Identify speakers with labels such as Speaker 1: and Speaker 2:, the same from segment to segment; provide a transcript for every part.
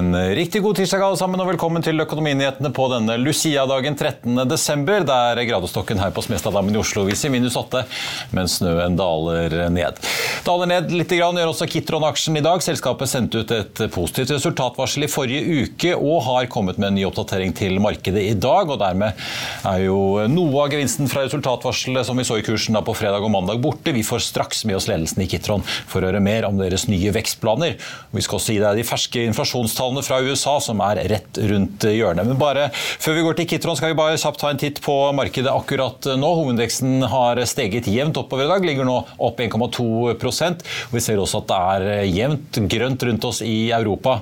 Speaker 1: En riktig god tirsdag alle sammen, og velkommen til Økonominyhetene på denne Lucia-dagen 13.12., der gradestokken her på Smestadammen i Oslo viser minus 8, mens snøen daler ned. Daler ned litt, grann, gjør også Kitron-aksjen i dag. Selskapet sendte ut et positivt resultatvarsel i forrige uke, og har kommet med en ny oppdatering til markedet i dag. og Dermed er jo noe av gevinsten fra resultatvarselet som vi så i kursen da på fredag og mandag borte. Vi får straks med oss ledelsen i Kitron for å høre mer om deres nye vekstplaner. Vi skal også gi deg de ferske inflasjonstallene tallene fra USA som er rett rundt hjørnet. Men bare før vi går til Kitron, skal vi bare kjapt ta en titt på markedet akkurat nå. Hovedindeksen har steget jevnt oppover i dag, ligger nå opp 1,2% Vi ser også at det er jevnt grønt rundt oss i Europa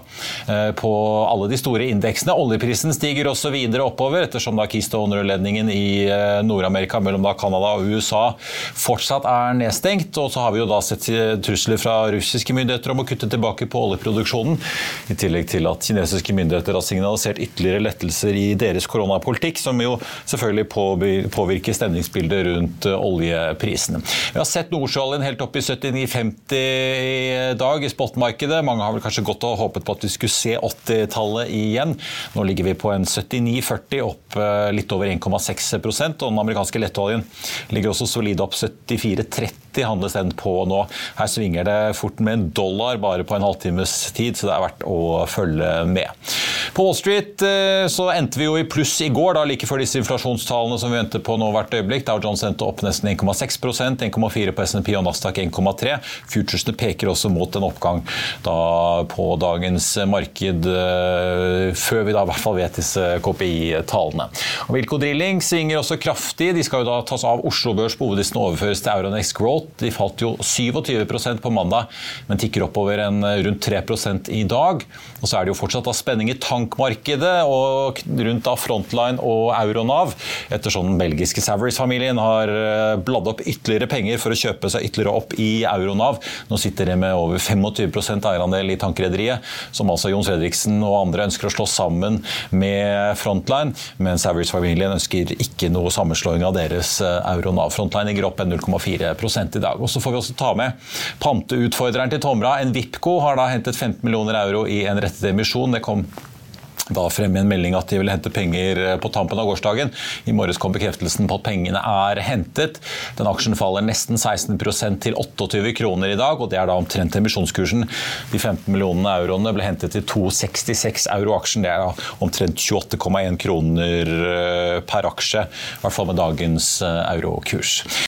Speaker 1: eh, på alle de store indeksene. Oljeprisen stiger også videre oppover, ettersom da Keystone-ledningen i eh, Nord-Amerika mellom da Canada og USA fortsatt er nedstengt. Og så har vi jo da sett trusler fra russiske myndigheter om å kutte tilbake på oljeproduksjonen. I tillegg til at kinesiske myndigheter har signalisert ytterligere lettelser i deres koronapolitikk, som jo selvfølgelig påvirker stemningsbildet rundt eh, oljeprisene. Vi har sett Nordsjøoljen helt opp i 79,50 i dag i spotmarkedet. Mange har vel kanskje gått og håpet på at vi skulle se 80-tallet igjen. Nå ligger vi på en 79,40, opp eh, litt over 1,6% og den amerikanske lettoljen ligger også solid opp 74,30 handles den på nå. Her svinger det fort med en dollar bare på en halvtimes tid, så det er verdt å følge med. På Wall Street eh, så endte vi jo i pluss i går, da, like før disse inflasjonstallene som vi venter på nå hvert øyeblikk. Dow Jones endte opp nesten 1,6% 1,4 på SNP og Nasdaq 1,3 Futuresene peker også mot en oppgang da på dagens marked, eh, før vi da i hvert fall vet disse KPI-tallene. Wilco Drilling svinger også kraftig. De skal jo da tas av Oslo Børs på hovedlisten og overføres til Euronex Growth. De falt jo 27% på mandag, men tikker oppover en rundt 3 i dag. Og så er det jo fortsatt spenning i tankmarkedet og rundt da Frontline og Euronav, ettersom den belgiske Savaris-familien har eh, bladd opp ytterligere penger for å kjøpe seg ytterligere opp i Euronav. Nå sitter de med over 25% eierandel i tankrederiet, som altså Jon Fredriksen og andre ønsker å slå sammen med Frontline, men Savaris-familien ønsker ikke noe sammenslåing av deres eh, Euronav. Frontline ligger opp 0,4 i dag. Og Så får vi også ta med panteutfordreren til Tomra. En Vipco har da hentet 15 millioner euro i en rettet emisjon. Det kom da frem en melding at de ville hente penger eh, på tampen av gårsdagen. I morges kom bekreftelsen på at pengene er hentet. Den aksjen faller nesten 16% til 28 kroner i dag, og det er da omtrent emisjonskursen. De 15 millionene euroene ble hentet til 2,66 euro aksjen. Det er da omtrent 28,1 kroner eh, per aksje, i hvert fall med dagens eh, eurokurs.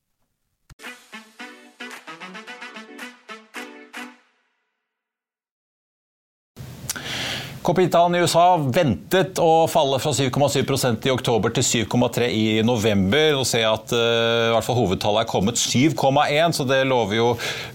Speaker 1: Kopitalen i USA ventet å falle fra 7,7% i oktober til 7,3 i november. Nå ser jeg at uh, hovedtallet er kommet 7,1, så det lover jo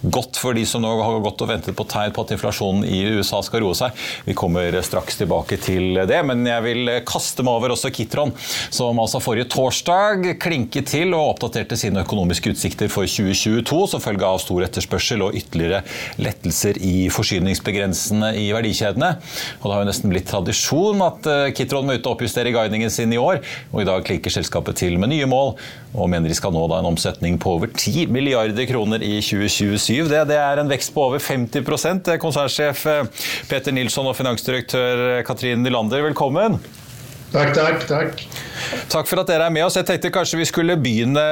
Speaker 1: godt for de som nå har gått og ventet på tegn på at inflasjonen i USA skal roe seg. Vi kommer straks tilbake til det, men jeg vil kaste meg over også Kitron, som altså forrige torsdag klinket til og oppdaterte sine økonomiske utsikter for 2022 som følge av stor etterspørsel og ytterligere lettelser i forsyningsbegrensene i verdikjedene. Og har jo nesten blitt tradisjon at eh, Kitron må ut og oppjustere guidingen sin i år. Og i dag klinker selskapet til med nye mål og mener de skal nå da en omsetning på over 10 milliarder kroner i 2027. Det, det er en vekst på over 50 Konsernsjef eh, Peter Nilsson og finansdirektør eh, Katrin Nylander, velkommen.
Speaker 2: Takk, takk, takk.
Speaker 1: Takk for at dere er med oss. Jeg tenkte kanskje vi skulle begynne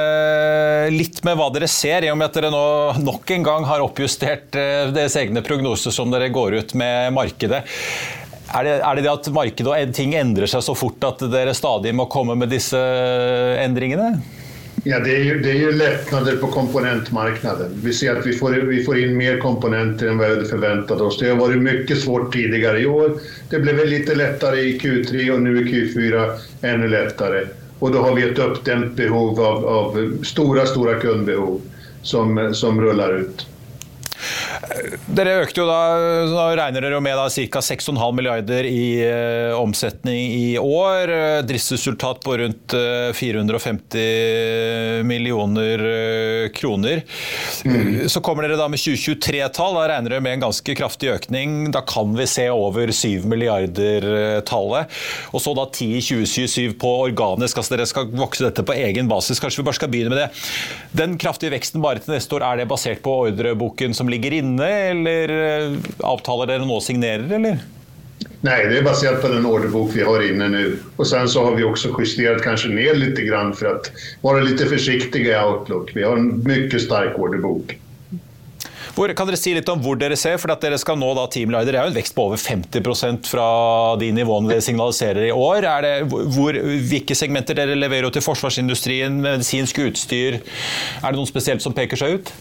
Speaker 1: litt med hva dere ser, i og med at dere nå nok en gang har oppjustert deres egne prognoser som dere går ut med markedet. Er det, er det, det at markedet og ting endrer seg så fort at dere stadig må komme med disse endringene?
Speaker 2: Ja, det er, ju, det är ju lättnader på komponentmarknaden. Vi ser att vi får, vi får in mer komponenter än vi hade förväntat oss. Det har varit mycket svårt tidigare i år. Det blev lite lättare i Q3 och nu i Q4 ännu lättare. Och då har vi ett uppdämt behov av, av stora, stora kundbehov som, som rullar ut.
Speaker 1: Dere økte jo da, da regner dere jo med ca. 6,5 milliarder i uh, omsetning i år. Driftsresultat på rundt uh, eh, 450 millioner uh, kroner. Mm. Så kommer dere da med 2023-tall. Da regner dere med en ganske kraftig økning. Da kan vi se over 7 milliarder-tallet. Og så da 10 i 2027 på organisk. altså Dere skal vokse dette på egen basis. Kanskje vi bare skal begynne med det. Den kraftige veksten bare til neste år, er det basert på ordreboken som ligger inne? Eller eh, avtaler dere nå signerer, eller?
Speaker 2: Nej, det är baserat på den orderbok vi har inne nu. Och sen så har vi också justerat kanske ner lite grann för att vara lite försiktiga i Outlook. Vi har en mycket stark orderbok.
Speaker 1: Hvor, kan dere si litt om hvor dere ser? For at dere skal nå da 10 milliarder. Det er jo en vekst på over 50% fra de nivåene dere signaliserer i år. Er det, hvor, hvilke segmenter dere leverer til forsvarsindustrien, medisinsk utstyr? Er det noe spesielt som peker seg ut?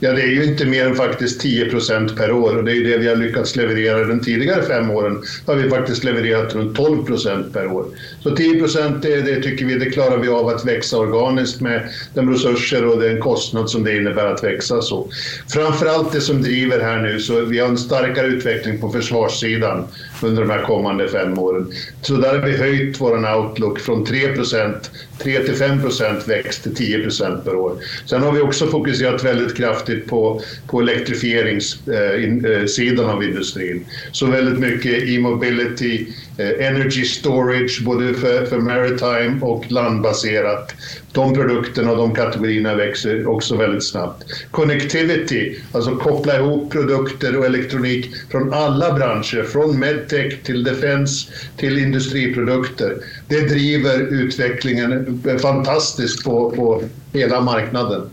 Speaker 2: Ja, det är ju inte mer än faktiskt 10 procent per år och det är ju det vi har lyckats leverera de tidigare fem åren. Har vi faktiskt levererat runt 12 procent per år. Så 10 procent, det, det, tycker vi, det klarar vi av att växa organiskt med de resurser och den kostnad som det innebär att växa så. Framförallt det som driver här nu, så vi har en starkare utveckling på försvarssidan under de här kommande fem åren. Så där har vi höjt vår outlook från 3 procent, 3 till 5 procent växt till 10 procent per år. Sen har vi också fokuserat väldigt kraftigt på, på elektrifieringssidan eh, av industrin. Så väldigt mycket e-mobility, Eh, energy storage, både för, för maritime och landbaserat. De produkterna och de kategorierna växer också väldigt snabbt. Connectivity, alltså koppla ihop produkter och elektronik från alla branscher, från medtech till defense till industriprodukter. Det driver utvecklingen fantastiskt på, på hela marknaden.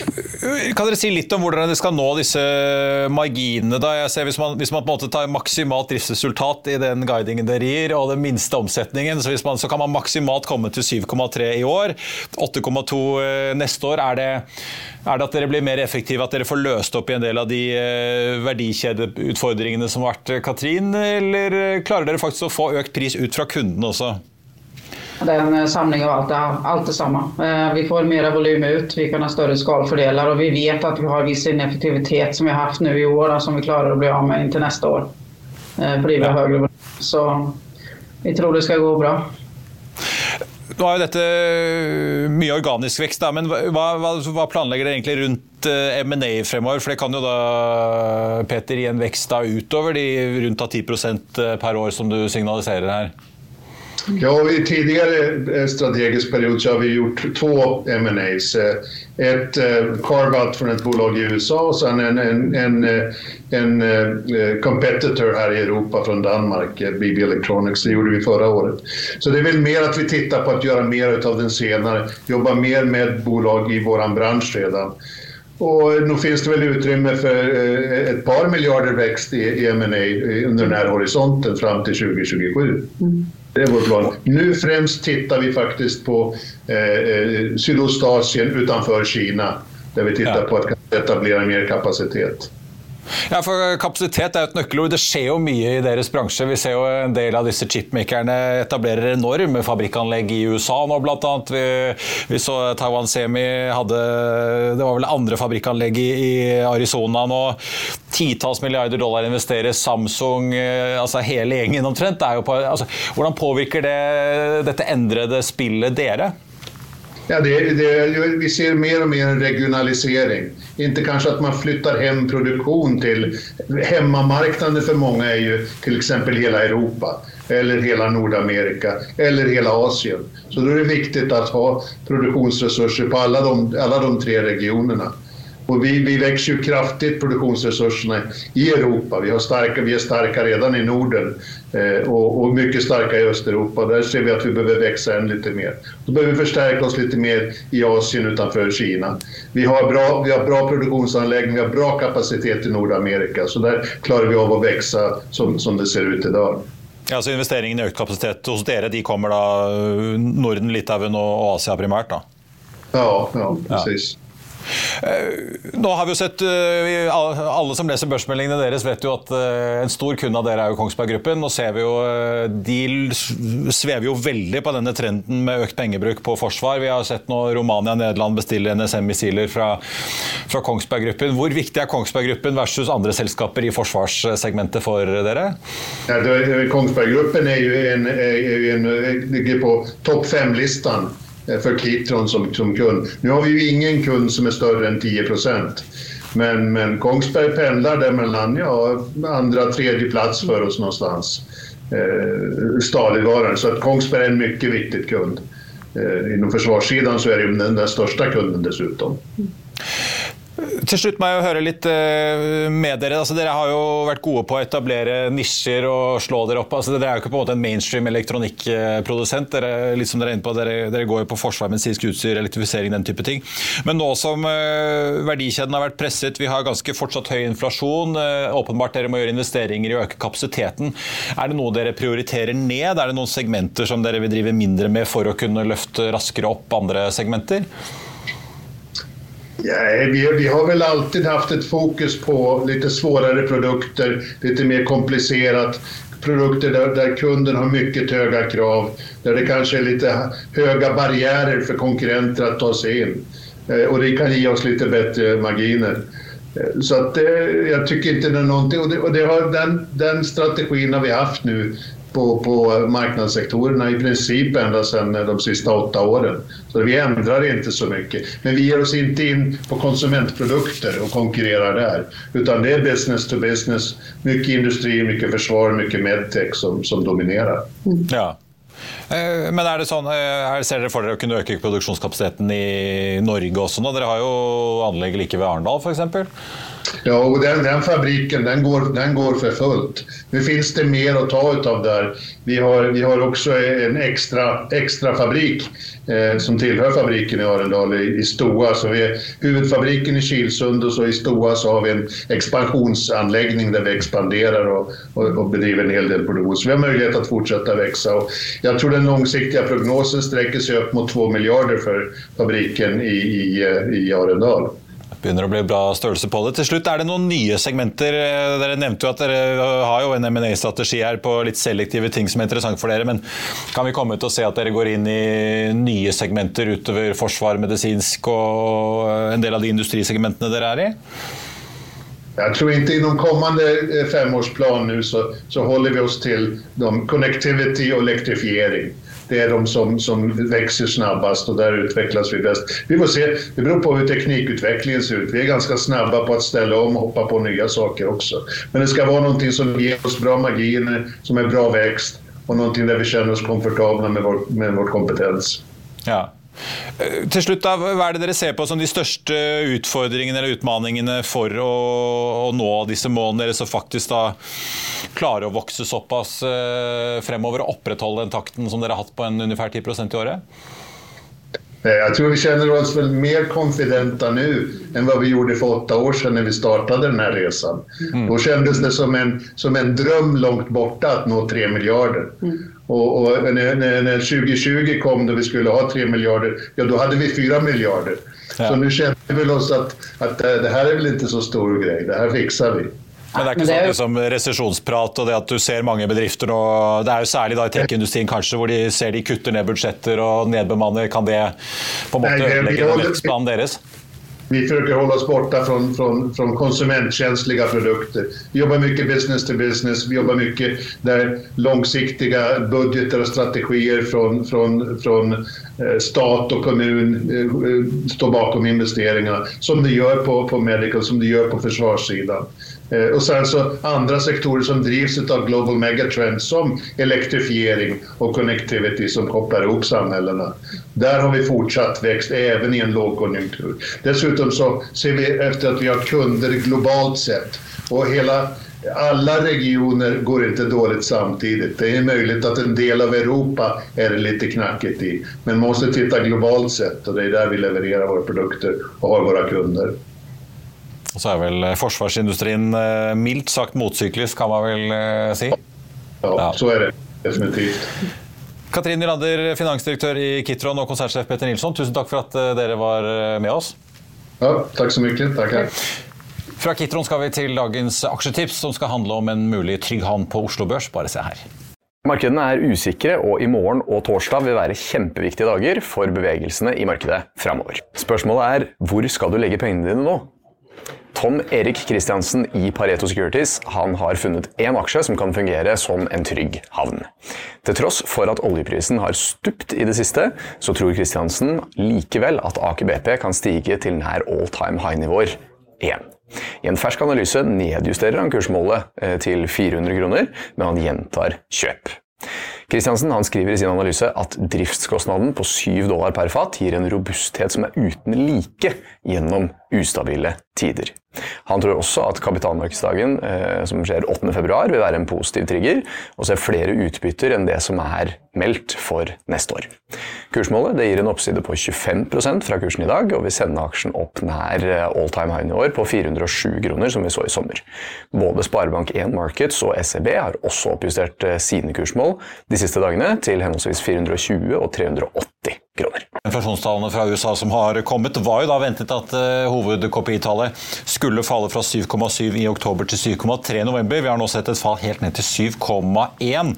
Speaker 1: Kan dere si litt om hvordan dere skal nå disse marginene? da? Jeg ser Hvis man, hvis man på en måte tar maksimalt driftsresultat i den guidingen dere gir, og den minste omsetningen, så, man, så kan man maksimalt komme til 7,3 i år. 8,2 eh, neste år. Er det, er det, at dere blir mer effektive, at dere får løst opp i en del av de eh, verdikjedeutfordringene som har vært, Katrin? Eller klarer dere faktisk å få økt pris ut fra kunden også?
Speaker 3: Det er en eh, samling av alt, alt det samme. vi får mer volym ut, vi kan ha større skalfordeler, og vi vet at vi har viss ineffektivitet som vi har haft nå i år som vi klarer å bli av med inntil neste år. Eh, fordi vi har høyere volym. Så vi tror det skal gå bra.
Speaker 1: Nå er jo dette mye organisk vekst, da, men hva, hva, hva planlegger dere egentlig rundt M&A fremover? For det kan jo da, Peter, gi en vekst da utover de rundt 10% per år som du signaliserer her?
Speaker 2: Ja, i tidigare eh, strategisk period har vi gjort två M&As. Et ett eh, carve-out från ett bolag i USA och sen en, en, en, en, competitor här i Europa från Danmark, BB Electronics. Det gjorde vi förra året. Så det är väl mer att vi tittar på att göra mer av den senare, jobba mer med bolag i vår bransch redan. Och nu finns det väl utrymme för ett par miljarder växt i M&A under den här horisonten fram till 2027. Mm. Det är vår plan. Nu främst tittar vi faktiskt på eh, eh, Sydostasien utanför Kina där vi tittar ja. på att etablera mer kapacitet.
Speaker 1: Ja, for Kapasitet er et nøkkelord. Det skjer jo mye i deres bransje. Vi ser jo en del av disse chipmakerne etablerer enorme fabrikkanlegg i USA nå, bl.a. Vi, vi så Taiwan Semi hadde Det var vel andre fabrikkanlegg i, i Arizona nå. Titalls milliarder dollar investeres. Samsung, eh, altså hele gjengen omtrent. På, altså, hvordan påvirker det dette endrede spillet dere?
Speaker 2: Ja, det, det, vi ser mer og mer regionalisering. Inte kanskje at man flytter hjem produksjon til Hjemmemarkedet for mange er jo f.eks. hele Europa eller hela Nordamerika eller hele Asien. Så da er det viktig å ha produksjonsressurser på alle de, alle de tre regionerna. Och vi, vi växer ju kraftigt produktionsresurserna i Europa. Vi, har starka, vi är starka redan i Norden eh, och, och, mycket starka i Östeuropa. Där ser vi att vi behöver växa än lite mer. Då behöver vi förstärka oss lite mer i Asien utanför Kina. Vi har bra, vi har bra produktionsanläggningar, har bra kapacitet i Nordamerika. Så där klarar vi av att växa som, som det ser ut idag.
Speaker 1: Ja, så Investeringen i økt kapasitet hos dere de kommer da Norden, Litauen og Asia primært? da?
Speaker 2: Ja, ja precis. Ja.
Speaker 1: Eh, nå har vi jo sett, eh, Alle som leser børsmeldingene deres, vet jo at eh, en stor kunde av dere er jo Kongsberg Gruppen. Nå ser vi jo, De svever jo veldig på denne trenden med økt pengebruk på forsvar. Vi har sett nå Romania og Nederland bestille NSM-missiler fra, fra Kongsberg Gruppen. Hvor viktig er Kongsberg Gruppen versus andre selskaper i forsvarssegmentet for dere?
Speaker 2: Ja, Kongsberg Gruppen er jo en, er en, ligger på topp fem-listen Eh, för Kitron som, som kund. Nu har vi ju ingen kund som är större än 10 men, men Kongsberg pendlar där mellan ja, andra, tredje plats för oss någonstans. Eh, stadigvarande. Så att Kongsberg är en mycket viktig kund. Eh, inom försvarssidan så är det den, den största kunden dessutom.
Speaker 1: Til slutt må jeg høre litt eh, med dere. Altså, dere har jo vært gode på å etablere nisjer og slå dere opp. Altså, dere er jo ikke på en måte en mainstream elektronikkprodusent. Dere, litt som dere, er inne på, dere, dere går jo på forsvar, medisinsk utstyr, elektrifisering, den type ting. Men nå som uh, verdikjeden har vært presset, vi har ganske fortsatt høy inflasjon, uh, åpenbart dere må gjøre investeringer i å øke kapasiteten. Er det noe dere prioriterer ned? Er det noen segmenter som dere vil drive mindre med for å kunne løfte raskere opp andre segmenter?
Speaker 2: Ja, vi, vi, har väl alltid haft ett fokus på lite svårare produkter, lite mer komplicerat. Produkter där, där kunden har mycket höga krav, där det kanske är lite höga barriärer för konkurrenter att ta sig in. Eh, och det kan ge oss lite bättre marginer. Eh, så att, det, jag tycker inte det är någonting, och, det, och det har, den, den strategin har vi haft nu på, på marknadssektorerna i princip ända sedan de sista åtta åren. Så vi ändrar inte så mycket. Men vi ger oss inte in på konsumentprodukter och konkurrerar där. Utan det är business to business. Mycket industri, mycket försvar, mycket medtech som, som dominerar.
Speaker 1: Ja. Eh, men er det sånn, her ser dere for dere å kunne øke produksjonskapasiteten i Norge også nå? Dere har jo anlegg like ved Arendal f.eks.?
Speaker 2: Ja, och den, den, fabriken den går, den går för fullt. Nu finns det mer att ta utav där. Vi har, vi har också en extra, extra fabrik eh, som tillhör fabriken i Arendal i, i Stoa. Så vi är huvudfabriken i Kilsund och så i Stoa så har vi en expansionsanläggning där vi expanderar och, och, och bedriver en hel del produktion. Så vi har möjlighet att fortsätta växa. Och jag tror den långsiktiga prognosen sträcker sig upp mot 2 miljarder för fabriken i, i, eh, i Arendal
Speaker 1: begynner å bli bra størrelse på det. Til slutt, er det noen nye segmenter? Dere nevnte jo at dere har jo en M&A-strategi her på litt selektive ting som er interessant for dere, men kan vi komme til å se at dere går inn i nye segmenter utover forsvar, medisinsk og en del av de industrisegmentene dere er i?
Speaker 2: Jeg tror ikke i kommande kommende nu så, så holder vi oss til de connectivity og elektrifiering det är de som, som växer snabbast och där utvecklas vi bäst. Vi får se, det beror på hur teknikutvecklingen ser ut. Vi är ganska snabba på att ställa om och hoppa på nya saker också. Men det ska vara någonting som ger oss bra marginer, som är bra växt och någonting där vi känner oss komfortabla med vår, med vår kompetens.
Speaker 1: Ja. Eh, til slutt da, Hva er det dere ser på som de største utfordringene eller utmaningene for å, å nå disse målene deres, og faktisk da klare å vokse såpass eh, fremover og opprettholde den takten som dere har hatt på en ungefær 10% i året?
Speaker 2: Jeg tror vi kjenner oss vel mer konfidenta nå enn hva vi gjorde for åtte år siden när vi startet denne här resan. Mm. Da kjentes det som en, som en drøm langt borte å nå tre milliarder. Mm. Och, och när, när, när, 2020 kom då vi skulle ha 3 miljarder, ja då hade vi 4 miljarder. Ja. Så nu känner vi väl oss att, att det här är väl inte så stor grej, det här fixar vi.
Speaker 1: Men det er ikke sånn liksom, resesjonsprat og det at du ser mange bedrifter nå Det er jo særlig da i tech-industrien kanskje, hvor de ser de kutter ned budsjetter og nedbemanner. Kan det på en måte ødelegge vekstplanen deres?
Speaker 2: Vi försöker hålla oss borta från, från, från konsumentkänsliga produkter. Vi jobbar mycket business to business. Vi jobbar mycket där långsiktiga budgetar och strategier från, från, från eh, stat och kommun eh, står bakom investeringer. Som det gör på, på medical, som det gör på försvarssidan. Eh, och sen så andra sektorer som drivs av global megatrends som elektrifiering och connectivity som kopplar ihop samhällena. Där har vi fortsatt växt även i en lågkonjunktur. Dessutom så ser vi efter att vi har kunder globalt sett och hela alla regioner går inte dåligt samtidigt. Det är möjligt att en del av Europa är det lite knackigt i. Men man måste titta globalt sett och det är där vi levererar våra produkter och har våra kunder.
Speaker 1: Og så er vel eh, forsvarsindustrien eh, mildt sagt motsyklisk, kan man vel eh, si?
Speaker 2: Ja, ja. så er det definitivt.
Speaker 1: Katrin Nylander, finansdirektør i Kitron og konsertsjef Petter Nilsson, tusen takk for at dere var med oss.
Speaker 2: Ja, takk så mye. Takk.
Speaker 1: Fra Kitron skal vi til dagens aksjetips, som skal handle om en mulig trygg havn på Oslo Børs. Bare se her.
Speaker 4: Markedene er usikre, og i morgen og torsdag vil være kjempeviktige dager for bevegelsene i markedet framover. Spørsmålet er hvor skal du legge pengene dine nå? Tom Erik Kristiansen i Pareto Securities han har funnet én aksje som kan fungere som en trygg havn. Til tross for at oljeprisen har stupt i det siste, så tror Kristiansen likevel at Aker BP kan stige til nær all time high-nivåer igjen. I en fersk analyse nedjusterer han kursmålet eh, til 400 kroner, men han gjentar kjøp. Kristiansen skriver i sin analyse at driftskostnaden på 7 dollar per fat gir en robusthet som er uten like gjennom ustabile tider. Han tror også at kapitalmarkedsdagen eh, som skjer 8.2 vil være en positiv trigger, og ser flere utbytter enn det som er meldt for neste år. Kursmålet gir en oppside på 25% fra kursen i dag, og vil sende aksjen opp nær eh, all time high i år på 407 kroner, som vi så i sommer. Både Sparebank1 Markets og SEB har også oppjustert eh, sine kursmål de siste dagene til henholdsvis 420 og 380 kroner.
Speaker 1: Inflasjonstallene fra USA som har kommet, var jo da ventet at uh, hovedkopitallet skulle falle fra 7,7 i oktober til 7,3 i november. Vi har nå sett et fall helt ned til 7,1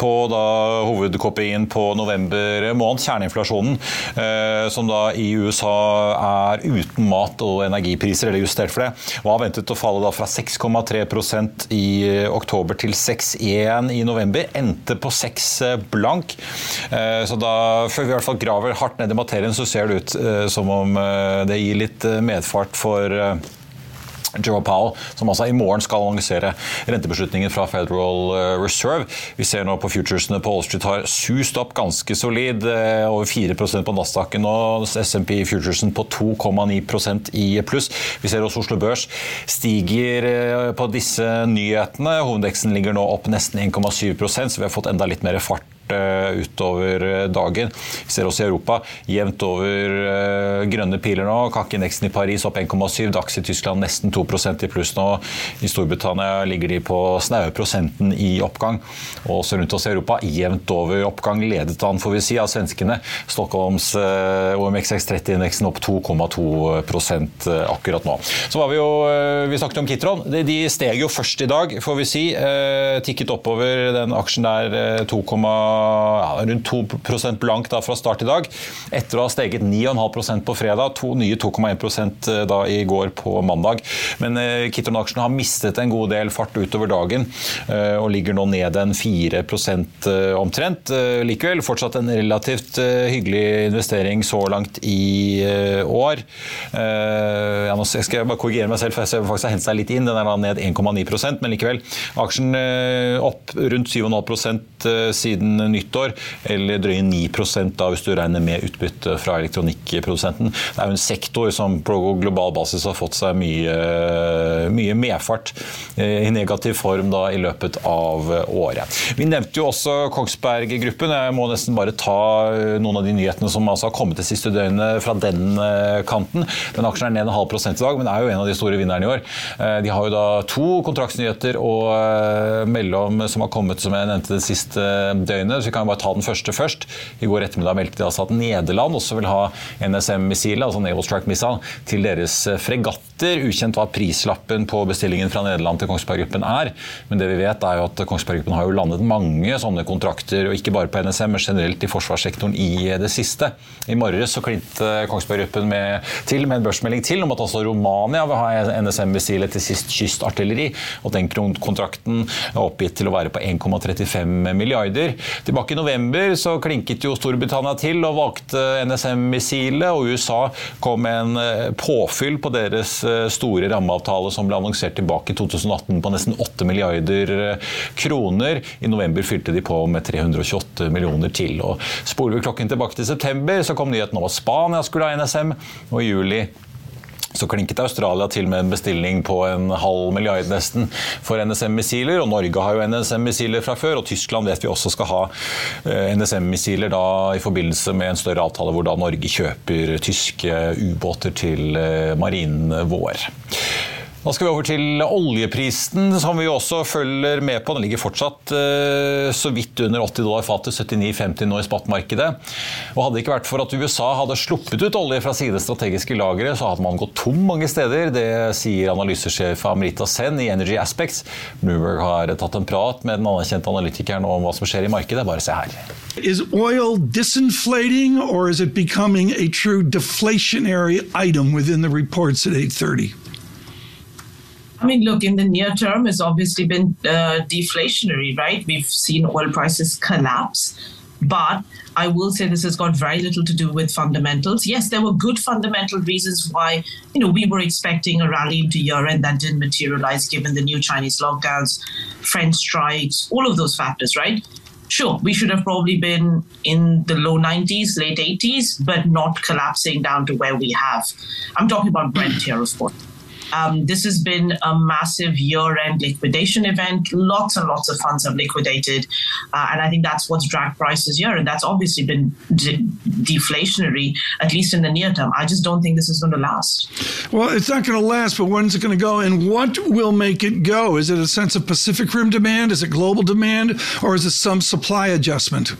Speaker 1: på da hovedkopien på november måned. Kjerneinflasjonen, uh, som da i USA er uten mat og energipriser, eller justert for det, var ventet å falle da fra 6,3% i oktober til 6,1 i november. Endte på 6 blank. Så da før vi i hvert fall graver graver hardt ned i materien, så ser det ut eh, som om eh, det gir litt eh, medfart for Joe Powell, som altså i morgen skal annonsere rentebeslutningen fra Federal Reserve. Vi ser nå på futuresene på Wall Street har sust opp ganske solid, over 4% på Nasdaqen og SMP Futuresen på 2,9% i pluss. Vi ser også Oslo Børs stiger på disse nyhetene. Hovedveksten ligger nå opp nesten 1,7 så vi har fått enda litt mer fart utover dagen. Vi ser også i Europa jevnt over eh, grønne piler nå. Kakkeindeksen i Paris opp 1,7, DAX i Tyskland nesten 2% i pluss nå. I Storbritannia ligger de på snaue prosenten i oppgang. Og også rundt oss i Europa jevnt over oppgang, ledet an får vi si, av svenskene. Stockholms eh, OMXX30-indeksen opp 2,2 eh, akkurat nå. Så var vi jo Vi snakket om Kitron. De steg jo først i dag, får vi si. Tikket oppover den aksjen der 2,2 ja, rundt 2 blank da fra start i dag, etter å ha steget 9,5 på fredag. To nye 2,1 eh, da i går på mandag. Men eh, Kitron-aksjen har mistet en god del fart utover dagen eh, og ligger nå ned en 4% omtrent. Likevel fortsatt en relativt hyggelig investering så langt i år. Ja, nå skal jeg bare korrigere meg selv, for jeg ser faktisk har hentet seg litt inn. Den er da ned 1,9% men likevel. Aksjen opp rundt 7,5% siden nyttår, eller drøye 9 da hvis du regner med utbytte fra elektronikkprodusenten. Det er jo en sektor som på global basis har fått seg mye, mye medfart eh, i negativ form da i løpet av året. Vi nevnte jo også Kongsberg Gruppen. Jeg må nesten bare ta eh, noen av de nyhetene som altså har kommet det siste døgnet fra den eh, kanten. Den aksjen er ned en halv prosent i dag, men er jo en av de store vinnerne i år. De har jo da to kontraktsnyheter og mellom som har kommet som jeg nevnte det siste døgnet slagene. så vi kan bare ta den første først. I går ettermiddag meldte de altså at Nederland også vil ha NSM-missilet, altså Naval Strike Missile, til deres fregatter. Ukjent hva prislappen på bestillingen fra Nederland til Kongsberg Gruppen er. Men det vi vet er jo at Kongsberg Gruppen har jo landet mange sånne kontrakter, og ikke bare på NSM, men generelt i forsvarssektoren i det siste. I morges så klinte Kongsberg Gruppen med, til med en børsmelding til om at også Romania vil ha NSM-missilet til sist kystartilleri. Og den kontrakten er oppgitt til å være på 1,35 milliarder. Tilbake i november så klinket jo Storbritannia til og valgte NSM-missilet, og USA kom med en eh, påfyll på deres eh, store rammeavtale som ble annonsert tilbake i 2018 på nesten 8 milliarder eh, kroner. I november fylte de på med 328 millioner til. Og spoler vi klokken tilbake til september, så kom nyheten om at Spania skulle ha NSM, og i juli så klinket Australia til med en bestilling på en halv milliard nesten for NSM-missiler. og Norge har jo NSM-missiler fra før, og Tyskland vet vi også skal ha eh, NSM-missiler i forbindelse med en større avtale hvor da Norge kjøper tyske ubåter til eh, marinen vår. Da skal vi over til oljeprisen, som vi også følger med på. Den ligger fortsatt eh, så vidt under 80 dollar fatet, 79,50 nå i spotmarkedet. Og Hadde det ikke vært for at USA hadde sluppet ut olje fra sine strategiske lagre, så hadde man gått tom mange steder. Det sier analysesjef Amrita Sen i Energy Aspects. Bloomberg har tatt en prat med den anerkjente analytikeren om hva som skjer i markedet. Bare se her.
Speaker 5: Is oil disinflating or is it becoming a true deflationary item within the reports at 830?
Speaker 6: I mean, look, in the near term, it's obviously been uh, deflationary, right? We've seen oil prices collapse. But I will say this has got very little to do with fundamentals. Yes, there were good fundamental reasons why, you know, we were expecting a rally into year end that didn't materialize given the new Chinese lockdowns, French strikes, all of those factors, right? Sure, we should have probably been in the low 90s, late 80s, but not collapsing down to where we have. I'm talking about Brent here, of course. Um, this has been a massive year end liquidation event. Lots and lots of funds have liquidated. Uh, and I think that's what's dragged prices here. And that's obviously been de- deflationary, at least in the near term. I just don't think this is going to last.
Speaker 5: Well, it's not going to last, but when's it going to go? And what will make it go? Is it a sense of Pacific Rim demand? Is it global demand? Or is it some supply adjustment?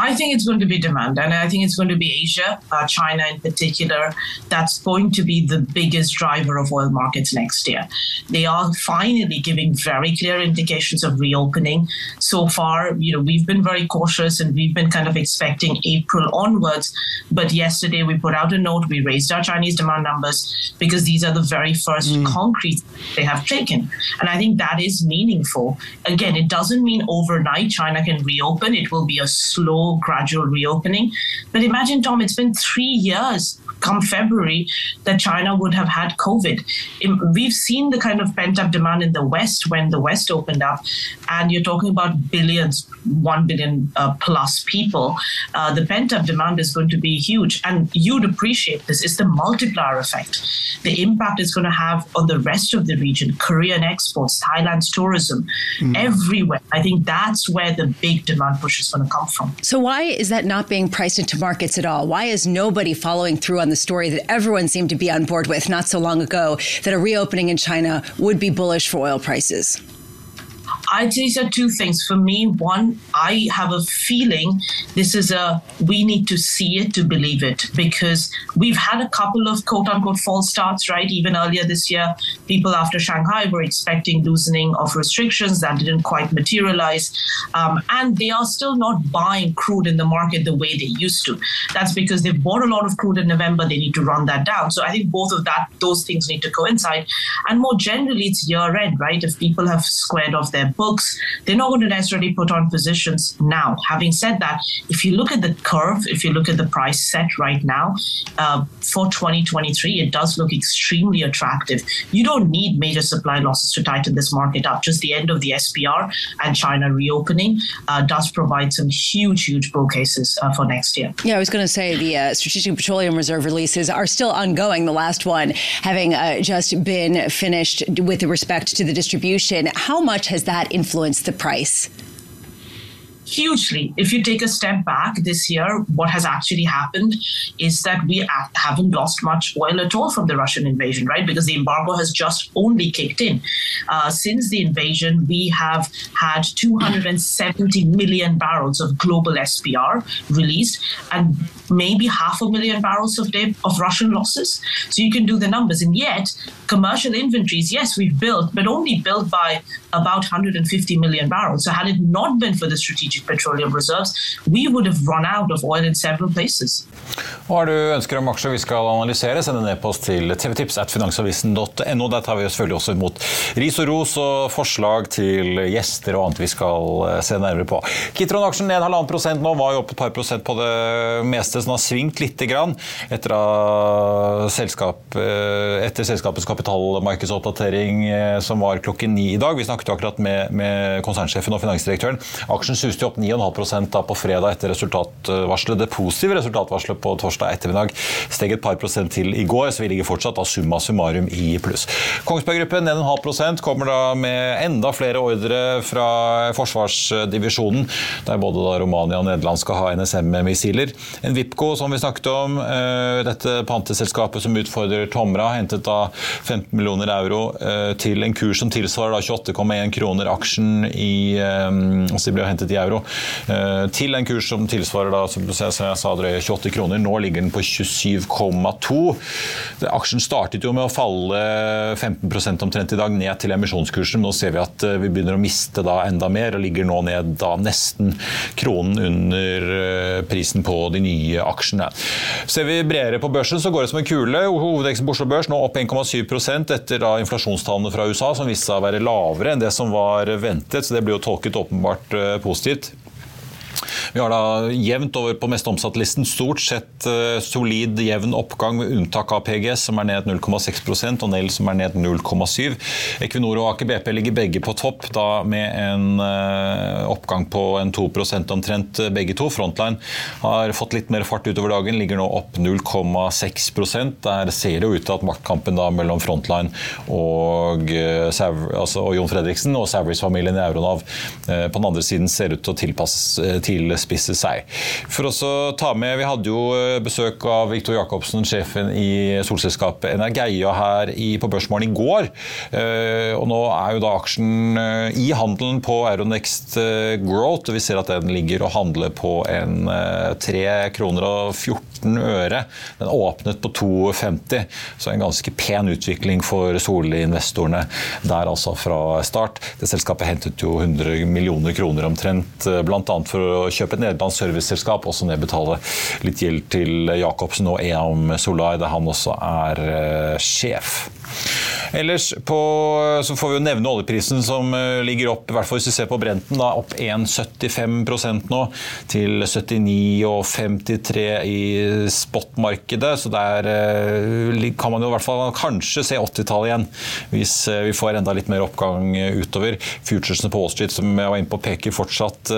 Speaker 6: I think it's going to be demand, and I think it's going to be Asia, uh, China in particular, that's going to be the biggest driver of oil markets next year. They are finally giving very clear indications of reopening. So far, you know, we've been very cautious and we've been kind of expecting April onwards. But yesterday we put out a note, we raised our Chinese demand numbers because these are the very first mm. concrete they have taken. And I think that is meaningful. Again, it doesn't mean overnight China can reopen, it will be a slow gradual reopening. But imagine, Tom, it's been three years come February that China would have had COVID. We've seen the kind of pent up demand in the West when the West opened up, and you're talking about billions, one billion uh, plus people. Uh, the pent up demand is going to be huge, and you'd appreciate this. It's the multiplier effect. The impact it's going to have on the rest of the region, Korean exports, Thailand's tourism, mm. everywhere. I think that's where the big demand push is going to come from.
Speaker 7: So, why is that not being priced into markets at all? Why is nobody following through on the story that everyone seemed to be on board with not so long ago that a reopening in China would be bullish for oil prices?
Speaker 6: I'd say so two things. For me, one, I have a feeling this is a we need to see it to believe it because we've had a couple of quote unquote false starts, right? Even earlier this year, people after Shanghai were expecting loosening of restrictions that didn't quite materialize. Um, and they are still not buying crude in the market the way they used to. That's because they've bought a lot of crude in November. They need to run that down. So I think both of that, those things need to coincide. And more generally, it's year end, right? If people have squared off their books, they're not going to necessarily put on positions now. Having said that, if you look at the curve, if you look at the price set right now uh, for 2023, it does look extremely attractive. You don't need major supply losses to tighten this market up. Just the end of the SPR and China reopening uh, does provide some huge, huge bull cases uh, for next year.
Speaker 7: Yeah, I was going to say the uh, Strategic Petroleum Reserve releases are still ongoing. The last one having uh, just been finished with respect to the distribution. How much has that influenced the price?
Speaker 6: Hugely. If you take a step back this year, what has actually happened is that we haven't lost much oil at all from the Russian invasion, right? Because the embargo has just only kicked in. Uh, since the invasion, we have had 270 million barrels of global SPR released and maybe half a million barrels of day of Russian losses. So you can do the numbers. And yet, commercial inventories, yes, we've built, but only built by about 150 million barrels. So had it not been for the strategic petroleum reserves, we would have run out of oil in several places.
Speaker 1: Hva har du ønsker om aksjer vi skal analysere, send en e-post til tvtips.finansavisen.no. Der tar vi selvfølgelig også imot ris og ros og forslag til gjester og annet vi skal eh, se nærmere på. Kitron-aksjen ned halvannen prosent nå, var jo opp et par prosent på det meste, den har svingt lite grann etter, selskap, eh, etter selskapets kapitalmarkedsoppdatering eh, som var klokken ni i dag. Vi snakket jo akkurat med, med konsernsjefen og finansdirektøren. Aksjen suste jo opp 9,5% da på fredag etter resultatvarselet. Det positive resultatvarselet på torsdag ettermiddag steg et par prosent til i går, så vi ligger fortsatt da summa summarum i pluss. Kongsberg Gruppen ned en halv prosent, kommer da med enda flere ordre fra forsvarsdivisjonen, der både da Romania og Nederland skal ha NSM-missiler. En Vipco, som vi snakket om, eh, dette panteselskapet som utfordrer Tomra, hentet da 15 millioner euro eh, til en kurs som tilsvarer da 28,1 kroner aksjen i altså de ble hentet i euro, til en kurs som tilsvarer da, som jeg sa, drøye 28 kroner. Nå ligger den på 27,2. Aksjen startet jo med å falle 15 omtrent i dag, ned til emisjonskursen. Nå ser vi at eh, vi begynner å miste da enda mer, og ligger nå ned da nesten kronen under eh, prisen på de nye aksjene. Ser vi bredere på børsen, så går det som en kule. Hovedveksten på Oslo Børs nå opp 1,7% etter da inflasjonstallene fra USA, som viste seg å være lavere enn det som var ventet. så Det blir jo tolket åpenbart eh, positivt. Vi har da jevnt over på mest omsatt-listen stort sett uh, solid jevn oppgang, med unntak av PGS, som er ned 0,6% og Nell, som er ned 0,7 Equinor og Aker BP ligger begge på topp, da med en uh, oppgang på en 2% omtrent, begge to. Frontline har fått litt mer fart utover dagen, ligger nå opp 0,6% Der ser det jo ut til at maktkampen da mellom Frontline og, altså, og Jon Fredriksen og Savris-familien i Euronav på den andre siden ser ut til å tilpasse tilspisse seg. For å ta med, Vi hadde jo eh, besøk av Viktor Jacobsen, sjefen i solselskapet Energeia her i, på Børsmorgen i går. Eh, og Nå er jo da aksjen eh, i handelen på Euronext Growth. og Vi ser at den ligger og handler på en 3 kroner og 14 øre. Den åpnet på 2,50, så en ganske pen utvikling for solinvestorene der altså fra start. Det Selskapet hentet jo 100 millioner kroner omtrent, bl.a. for å kjøpe et nederlandsk serviceselskap, også nedbetale litt gjeld til Jacobsen og Eam Solai, der han også er eh, sjef. Ellers på, så får vi jo nevne oljeprisen som eh, ligger opp, i hvert fall hvis vi ser på Brenten, da, opp 1,75% nå til 79,53 i spotmarkedet. Så der eh, kan man jo i hvert fall kanskje se 80-tallet igjen, hvis eh, vi får enda litt mer oppgang utover. Futuresene på Wall Street som jeg var inne på, peker fortsatt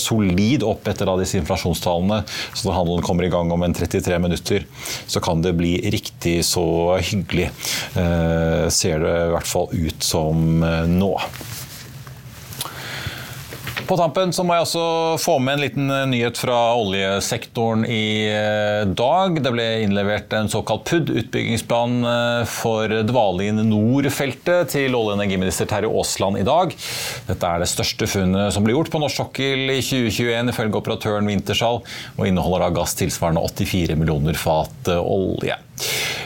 Speaker 1: solid opp etter da disse inflasjonstallene. Så når handelen kommer i gang om en 33 minutter, så kan det bli riktig så hyggelig ser det i hvert fall ut som eh, nå. På tampen så må jeg også få med en liten eh, nyhet fra oljesektoren i eh, dag. Det ble innlevert en såkalt PUD, utbyggingsplan eh, for Dvalin Nord-feltet, til olje- og energiminister Terje Aasland i dag. Dette er det største funnet som ble gjort på norsk sokkel i 2021, ifølge operatøren Wintershall, og inneholder da gass tilsvarende 84 millioner fat olje.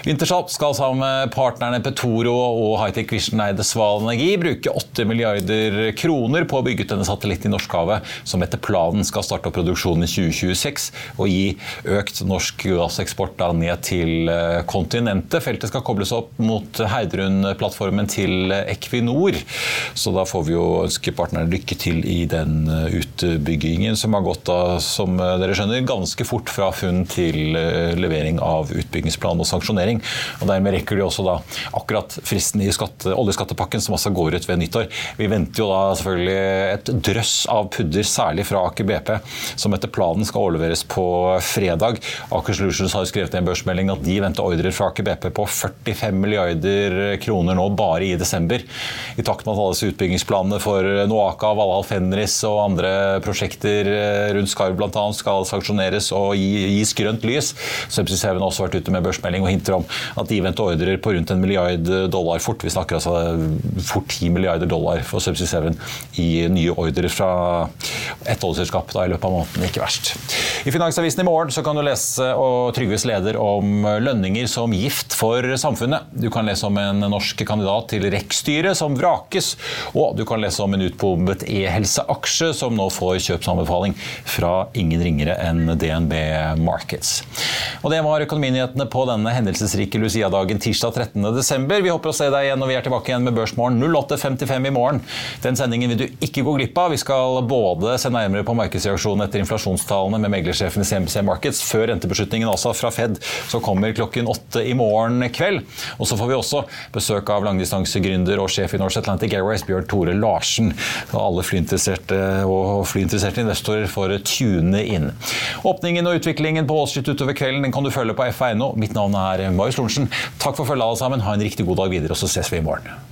Speaker 1: Wintershall skal sammen med partnerne Petoro og Hightech Vision eide Sval Energi bruke 8 milliarder kroner på å bygge ut denne satellitten Norskhavet, som etter planen skal starte produksjonen i 2026 og gi økt norsk gasseksport ned til eh, kontinentet. Feltet skal kobles opp mot Heidrun-plattformen til Equinor, så da får vi jo ønske partnerne lykke til i den eh, utbyggingen, som har gått da, som eh, dere skjønner, ganske fort fra funn til levering av utbyggingsplan og sanksjonering. Og Dermed rekker de også da akkurat fristen i skatte, oljeskattepakken, som altså går ut ved nyttår. Vi venter jo da selvfølgelig et drøss av pudder, særlig fra Aker BP, som etter planen skal overleveres på fredag. Aker Solutions har skrevet i en børsmelding at de venter ordrer fra Aker BP på 45 milliarder kroner nå bare i desember. I takt med at alle disse utbyggingsplanene for Noaka, Valhall Fenris og andre prosjekter rundt Skarv bl.a. skal sanksjoneres og gis grønt lys. Subsea 7 har også vært ute med børsmelding og hinter om at de venter ordrer på rundt en milliard dollar fort. Vi snakker altså fort 10 milliarder dollar for Subsea Seven i nye ordre fra ett oljeselskap i løpet av måneden. Ikke verst. I Finansavisen i morgen så kan du lese og Trygves leder om lønninger som gift for samfunnet. Du kan lese om en norsk kandidat til REC-styret som vrakes, og du kan lese om en utbombet e-helseaksje som nå får kjøpsanbefaling fra ingen ringere enn DNB Markets. Og Det var økonominyhetene på denne hendelsesrike Lucia-dagen tirsdag 13.12. Vi håper å se deg igjen når vi er tilbake igjen med Børsmorgen 08.55 i morgen. Den sendingen vil du ikke gå glipp av. Vi skal både se nærmere på markedsreaksjonen etter inflasjonstallene med meglersjefen i CMC Markets før rentebeslutningen altså fra Fed, som kommer klokken åtte i morgen kveld. Og så får vi også besøk av langdistansegründer og sjef i Norse Atlantic Airways, Bjørn Tore Larsen. Og alle flyinteresserte og flyinteresserte investorer får tune inn. Åpningen og utviklingen på Wall utover kvelden den kan du følge på F1.no. Mitt navn er Marius Lorentzen. Takk for følget, alle sammen. Ha en riktig god dag videre, og så ses vi i morgen.